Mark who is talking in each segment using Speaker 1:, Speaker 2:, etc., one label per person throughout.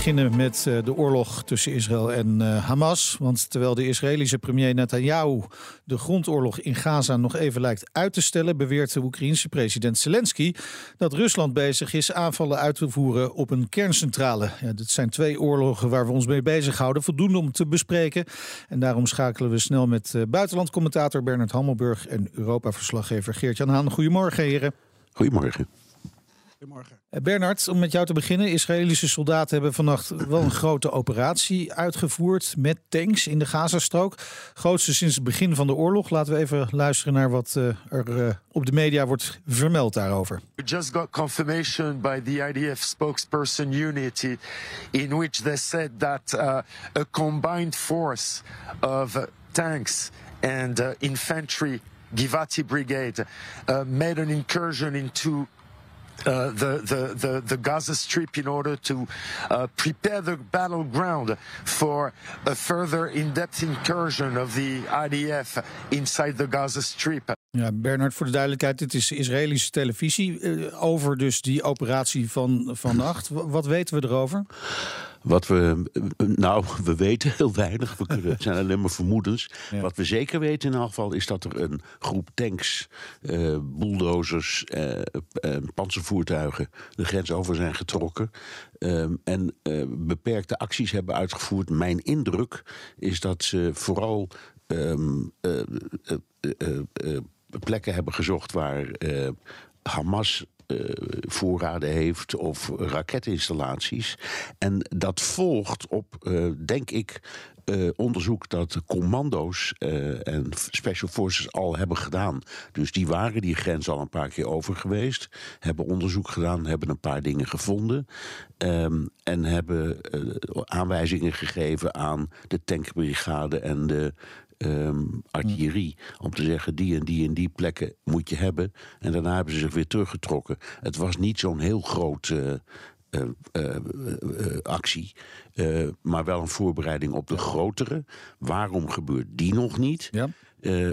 Speaker 1: Beginnen met eh, de oorlog tussen Israël en eh, Hamas. Want terwijl de Israëlische premier Netanyahu de grondoorlog in Gaza nog even lijkt uit te stellen, beweert de Oekraïense president Zelensky dat Rusland bezig is aanvallen uit te voeren op een kerncentrale. Ja, dit zijn twee oorlogen waar we ons mee bezighouden, voldoende om te bespreken. En daarom schakelen we snel met uh, buitenlandcommentator Bernard Hammelburg en Europa-verslaggever Geert-Jan Haan. Goedemorgen, heren.
Speaker 2: Goedemorgen.
Speaker 1: Goedemorgen. Bernard, om met jou te beginnen. Israëlische soldaten hebben vannacht wel een grote operatie uitgevoerd met tanks in de Gazastrook. Grootste sinds het begin van de oorlog. Laten we even luisteren naar wat uh, er uh, op de media wordt vermeld daarover.
Speaker 3: We just got confirmation by the IDF spokesperson Unity in which they said that uh, a combined force of tanks and infantry Givati brigade made an incursion into uh, the, the, the, the, Gaza Strip in order to uh, prepare the battleground for a further in-depth incursion of the IDF inside the Gaza Strip.
Speaker 1: Ja, Bernard, voor de duidelijkheid, dit is Israëlische televisie uh, over dus die operatie van vannacht. Wat weten we erover?
Speaker 2: Wat we, nou, we weten heel weinig. We kunnen, het zijn alleen maar vermoedens. Ja. Wat we zeker weten in elk geval is dat er een groep tanks, uh, bulldozers, uh, uh, panzervoertuigen de grens over zijn getrokken. Um, en beperkte acties hebben uitgevoerd. Mijn indruk is dat ze vooral um, plekken hebben gezocht waar Hamas voorraden heeft of raketinstallaties. En dat volgt op, uh, denk ik, uh, onderzoek dat commando's en special forces al hebben gedaan. Dus die waren die grens al een paar keer over geweest, hebben onderzoek gedaan, hebben een paar dingen gevonden um, en hebben aanwijzingen gegeven aan de tankbrigade en de um, artillerie. Om te zeggen, die en die en die plekken moet je hebben. En daarna hebben ze zich weer teruggetrokken. Het was niet zo'n heel groot uh, uh, uh, actie. maar wel een voorbereiding op de grotere. Waarom gebeurt die nog niet? Ja.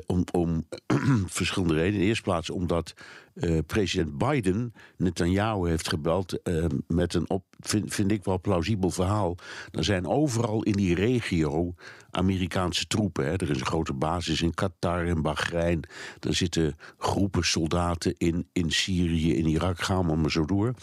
Speaker 2: om, om verschillende redenen. In de eerste plaats omdat uh, president Biden Netanyahu heeft gebeld uh, met een, op, vind, ik wel plausibel verhaal. Er zijn overal in die regio Amerikaanse troepen. Hè. Er is een grote basis in Qatar en Bahrein. Er zitten groepen soldaten in, in Syrië, in Irak, gaan maar zo door.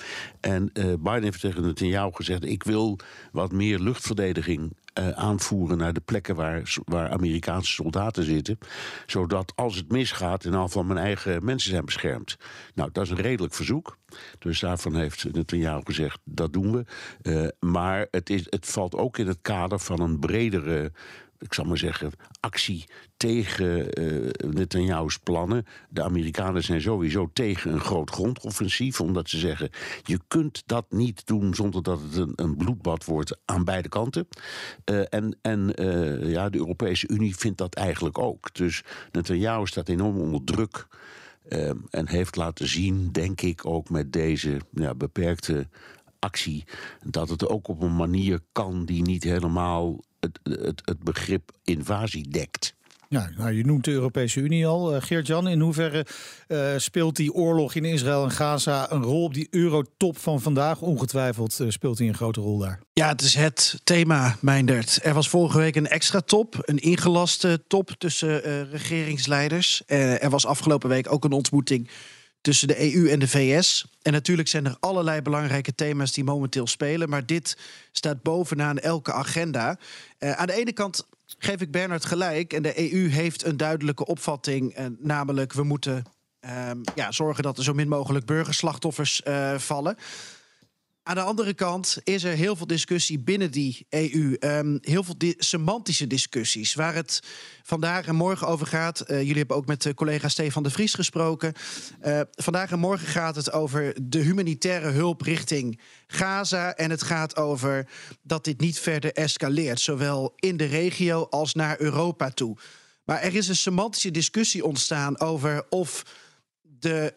Speaker 2: En uh, Biden heeft tegen Netanyahu gezegd: Ik wil wat meer luchtverdediging aanvoeren naar de plekken waar, waar Amerikaanse soldaten zitten. Zodat als het misgaat, in van mijn eigen mensen zijn beschermd. Nou, dat is een redelijk verzoek. Dus daarvan heeft Netanyahu gezegd, dat doen we. Uh, maar het, is, het valt ook in het kader van een bredere ik zal maar zeggen, actie tegen uh, Netanyahu's plannen. De Amerikanen zijn sowieso tegen een groot grondoffensief, omdat ze zeggen: je kunt dat niet doen zonder dat het een, een bloedbad wordt aan beide kanten. Uh, en en ja, de Europese Unie vindt dat eigenlijk ook. Dus Netanyahu staat enorm onder druk. En heeft laten zien, denk ik, ook met deze ja, beperkte actie, dat het ook op een manier kan die niet helemaal het, het, het begrip invasie dekt.
Speaker 1: Nou, je noemt de Europese Unie al. Uh, Geert-Jan, in hoeverre uh, speelt die oorlog in Israël en Gaza een rol op die eurotop van vandaag? Ongetwijfeld uh, speelt hij een grote rol daar.
Speaker 4: Ja, het is het thema, Meindert. Er was vorige week een extra top, een ingelaste top tussen regeringsleiders. er was afgelopen week ook een ontmoeting tussen de EU en de VS. En natuurlijk zijn er allerlei belangrijke thema's die momenteel spelen. Maar dit staat bovenaan elke agenda. Aan de ene kant geef ik Bernard gelijk. En de EU heeft een duidelijke opvatting. Namelijk, we moeten uh, ja, zorgen dat er zo min mogelijk burgerslachtoffers uh, vallen. Aan de andere kant is er heel veel discussie binnen die EU. Um, heel veel semantische discussies. Waar het vandaag en morgen over gaat. Uh, jullie hebben ook met collega Stefan de Vries gesproken. Uh, vandaag en morgen gaat het over de humanitaire hulp richting Gaza. En het gaat over dat dit niet verder escaleert. Zowel in de regio als naar Europa toe. Maar er is een semantische discussie ontstaan over of de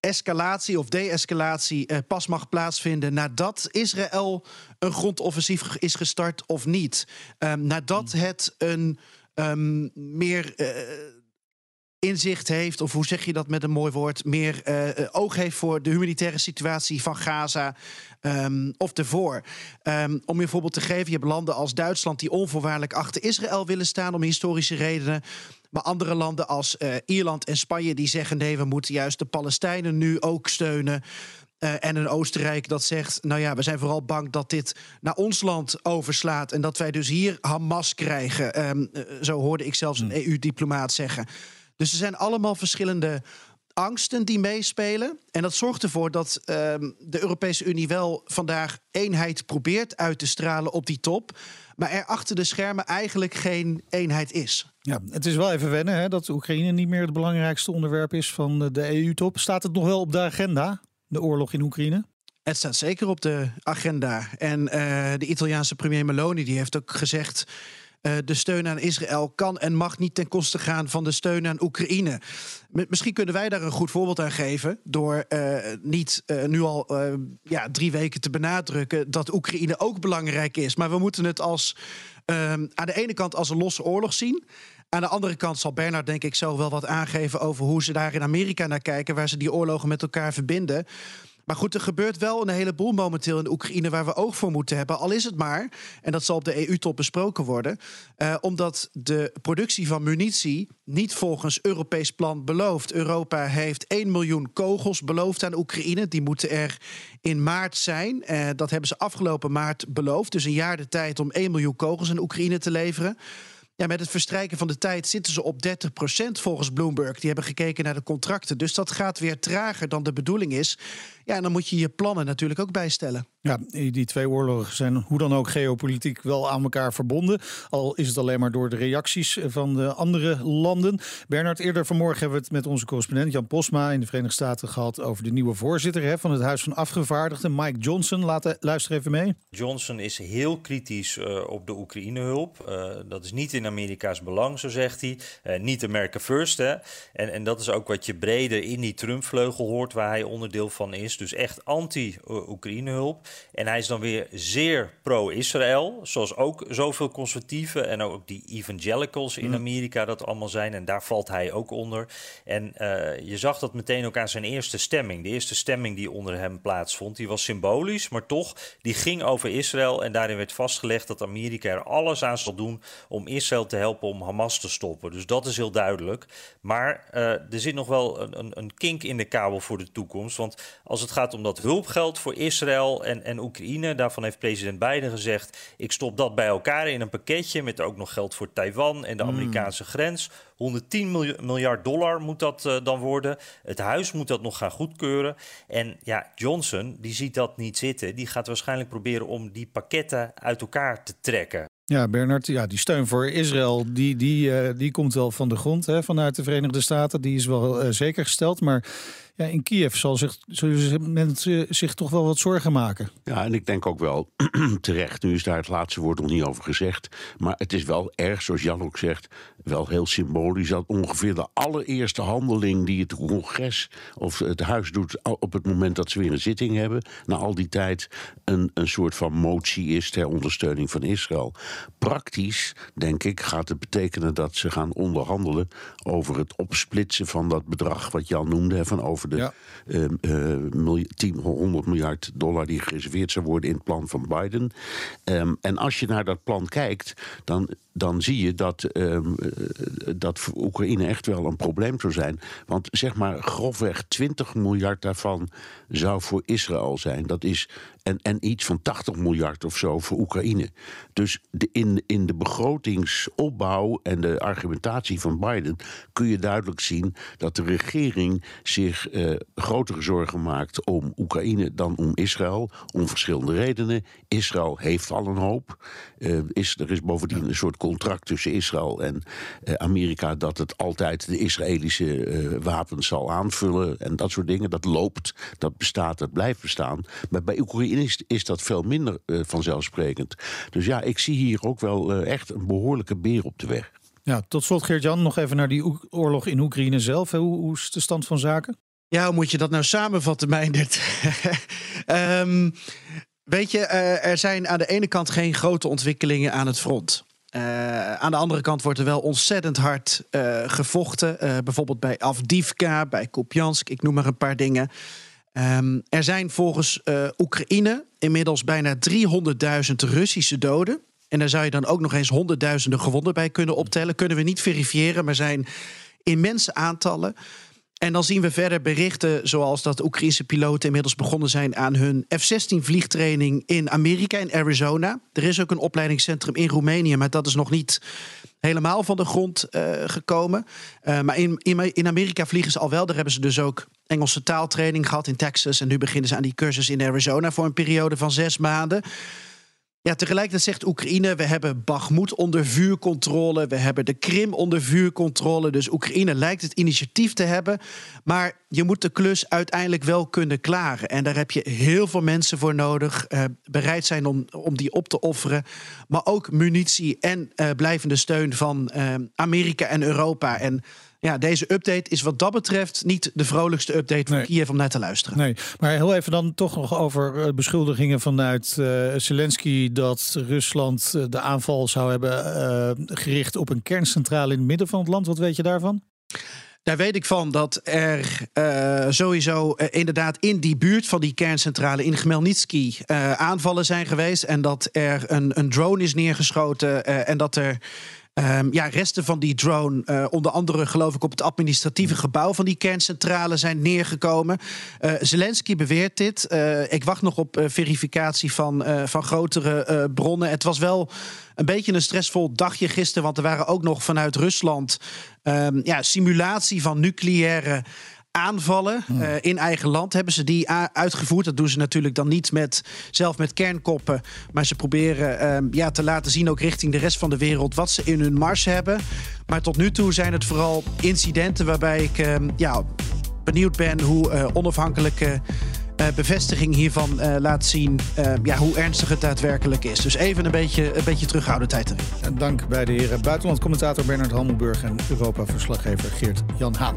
Speaker 4: escalatie of de-escalatie uh, pas mag plaatsvinden nadat Israël een grondoffensief is gestart of niet. Um, nadat hmm. het een um, meer. Uh, inzicht heeft, of hoe zeg je dat met een mooi woord, meer uh, oog heeft voor de humanitaire situatie van Gaza um, of ervoor. Um, om je een voorbeeld te geven, je hebt landen als Duitsland die onvoorwaardelijk achter Israël willen staan om historische redenen. Maar andere landen als uh, Ierland en Spanje die zeggen nee, we moeten juist de Palestijnen nu ook steunen. Uh, en een Oostenrijk dat zegt: Nou ja, we zijn vooral bang dat dit naar ons land overslaat. En dat wij dus hier Hamas krijgen. Um, zo hoorde ik zelfs een hmm. EU-diplomaat zeggen. Dus er zijn allemaal verschillende angsten die meespelen. En dat zorgt ervoor dat um, de Europese Unie wel vandaag eenheid probeert uit te stralen op die top. Maar er achter de schermen eigenlijk geen eenheid is.
Speaker 1: Ja, het is wel even wennen hè, dat Oekraïne niet meer het belangrijkste onderwerp is van de EU-top. Staat het nog wel op de agenda, de oorlog in Oekraïne?
Speaker 4: Het staat zeker op de agenda. En uh, de Italiaanse premier Meloni die heeft ook gezegd de steun aan Israël kan en mag niet ten koste gaan van de steun aan Oekraïne. Misschien kunnen wij daar een goed voorbeeld aan geven. Door uh, niet uh, nu al ja, drie weken te benadrukken dat Oekraïne ook belangrijk is. Maar we moeten het als, aan de ene kant als een losse oorlog zien. Aan de andere kant zal Bernard, denk ik, zo wel wat aangeven over hoe ze daar in Amerika naar kijken, waar ze die oorlogen met elkaar verbinden. Maar goed, er gebeurt wel een heleboel momenteel in Oekraïne waar we oog voor moeten hebben. Al is het maar, en dat zal op de EU-top besproken worden, uh, omdat de productie van munitie niet volgens Europees plan belooft. Europa heeft 1 miljoen kogels beloofd aan Oekraïne. Die moeten er in maart zijn. Uh, dat hebben ze afgelopen maart beloofd. Dus een jaar de tijd om 1 miljoen kogels aan Oekraïne te leveren. Ja, met het verstrijken van de tijd zitten ze op 30% volgens Bloomberg. Die hebben gekeken naar de contracten. Dus dat gaat weer trager dan de bedoeling is. Ja, en dan moet je je plannen natuurlijk ook bijstellen.
Speaker 1: Ja, die twee oorlogen zijn hoe dan ook geopolitiek wel aan elkaar verbonden. Al is het alleen maar door de reacties van de andere landen. Bernard, eerder vanmorgen hebben we het met onze correspondent Jan Posma in de Verenigde Staten gehad over de nieuwe voorzitter hè, van het Huis van Afgevaardigden, Mike Johnson. Laat, luister even mee.
Speaker 5: Johnson is heel kritisch uh, op de Oekraïne-hulp. Uh, dat is niet in Amerika's belang, zo zegt hij. Niet America First. Hè. En, en dat is ook wat je breder in die Trump-vleugel hoort, waar hij onderdeel van is. Dus echt anti-Oekraïne-hulp. En hij is dan weer zeer pro-Israël, zoals ook zoveel conservatieven en ook die evangelicals in mm. Amerika dat allemaal zijn. En daar valt hij ook onder. En uh, je zag dat meteen ook aan zijn eerste stemming. De eerste stemming die onder hem plaatsvond, die was symbolisch, maar toch, die ging over Israël. En daarin werd vastgelegd dat Amerika er alles aan zal doen om Israël te helpen om Hamas te stoppen. Dus dat is heel duidelijk. Maar uh, er zit nog wel een, een, een kink in de kabel voor de toekomst. Want als het gaat om dat hulpgeld voor Israël en, en Oekraïne. Daarvan heeft president Biden gezegd: ik stop dat bij elkaar in een pakketje met ook nog geld voor Taiwan en de hmm. Amerikaanse grens. 110 miljard dollar moet dat uh, dan worden. Het huis moet dat nog gaan goedkeuren. En ja, Johnson die ziet dat niet zitten. Die gaat waarschijnlijk proberen om die pakketten uit elkaar te trekken.
Speaker 1: Ja, Bernard, ja, die steun voor Israël, die, die, uh, die komt wel van de grond hè, vanuit de Verenigde Staten. Die is wel uh, zeker gesteld. Maar ja, in Kiev zal zich, zullen mensen zich toch wel wat zorgen maken.
Speaker 2: Ja, en ik denk ook wel terecht. Nu is daar het laatste woord nog niet over gezegd. Maar het is wel erg, zoals Jan ook zegt, wel heel symbolisch dat ongeveer de allereerste handeling die het congres of het huis doet op het moment dat ze weer een zitting hebben, na al die tijd een, een soort van motie is ter ondersteuning van Israël. Praktisch, denk ik, gaat het betekenen dat ze gaan onderhandelen over het opsplitsen van dat bedrag wat Jan noemde, van over de ja. uh, 10, 100 miljard dollar die gereserveerd zou worden in het plan van Biden. Um, en als je naar dat plan kijkt, dan dan zie je dat, um, dat voor Oekraïne echt wel een probleem zou zijn. Want zeg maar grofweg 20 miljard daarvan zou voor Israël zijn. Dat is en, en iets van 80 miljard of zo voor Oekraïne. Dus de, in, in de begrotingsopbouw en de argumentatie van Biden kun je duidelijk zien dat de regering zich uh, grotere zorgen maakt om Oekraïne dan om Israël. Om verschillende redenen. Israël heeft al een hoop. Uh, is, er is bovendien een soort contract tussen Israël en uh, Amerika dat het altijd de Israëlische wapens zal aanvullen en dat soort dingen. Dat loopt, dat bestaat, dat blijft bestaan. Maar bij Oekraïne is, is dat veel minder uh, vanzelfsprekend. Dus ja, ik zie hier ook wel uh, echt een behoorlijke beer op de weg.
Speaker 1: Ja, tot slot Geert-Jan, nog even naar die oorlog in Oekraïne zelf. Hoe, hoe is de stand van zaken?
Speaker 4: Ja, hoe moet je dat nou samenvatten, Meindert? um, weet je, uh, er zijn aan de ene kant geen grote ontwikkelingen aan het front. Uh, aan de andere kant wordt er wel ontzettend hard uh, gevochten. bijvoorbeeld bij Avdivka, bij Kupiansk, ik noem maar een paar dingen. Um, er zijn volgens Oekraïne inmiddels bijna 300.000 Russische doden. En daar zou je dan ook nog eens honderdduizenden gewonden bij kunnen optellen. Kunnen we niet verifiëren, maar zijn immense aantallen. En dan zien we verder berichten zoals dat Oekraïnse piloten inmiddels begonnen zijn aan hun F-16 vliegtraining in Amerika, in Arizona. Er is ook een opleidingscentrum in Roemenië, maar dat is nog niet helemaal van de grond uh, gekomen. Uh, maar in, in, in, Amerika vliegen ze al wel. Daar hebben ze dus ook Engelse taaltraining gehad in Texas. En nu beginnen ze aan die cursus in Arizona voor een periode van zes maanden. Ja, tegelijkertijd zegt Oekraïne, we hebben Bakhmut onder vuurcontrole, we hebben de Krim onder vuurcontrole. Dus Oekraïne lijkt het initiatief te hebben, maar je moet de klus uiteindelijk wel kunnen klaren. En daar heb je heel veel mensen voor nodig, uh, bereid zijn om, om die op te offeren. Maar ook munitie en uh, blijvende steun van uh, Amerika en Europa. En ja, deze update is wat dat betreft niet de vrolijkste update voor nee. Kiev om naar te luisteren.
Speaker 1: Nee, maar heel even dan toch nog over eh, beschuldigingen vanuit uh, Zelensky dat Rusland eh, de aanval zou hebben uh, gericht op een kerncentrale in het midden van het land. Wat weet je daarvan?
Speaker 4: Daar weet ik van dat er uh, sowieso uh, inderdaad in die buurt van die kerncentrale in Khmelnytsky uh, aanvallen zijn geweest. En dat er een, een drone is neergeschoten en dat er Um, ja, resten van die drone, uh, onder andere geloof ik op het administratieve gebouw van die kerncentrale zijn neergekomen. Uh, Zelensky beweert dit. Uh, ik wacht nog op verificatie van, van grotere bronnen. Het was wel een beetje een stressvol dagje gisteren, want er waren ook nog vanuit Rusland um, ja, simulatie van nucleaire aanvallen uh, in eigen land. Hebben ze die uitgevoerd? Dat doen ze natuurlijk dan niet met, zelf met kernkoppen. Maar ze proberen uh, ja, te laten zien, ook richting de rest van de wereld, wat ze in hun mars hebben. Maar tot nu toe zijn het vooral incidenten waarbij ik uh, ja, benieuwd ben hoe eh, onafhankelijke. bevestiging hiervan laat zien ja, hoe ernstig het daadwerkelijk is. Dus even een beetje, een beetje terughoudendheid erin.
Speaker 1: En dank bij de heren buitenlandcommentator Bernard Hammelburg en Europa-verslaggever Geert Jan Haan.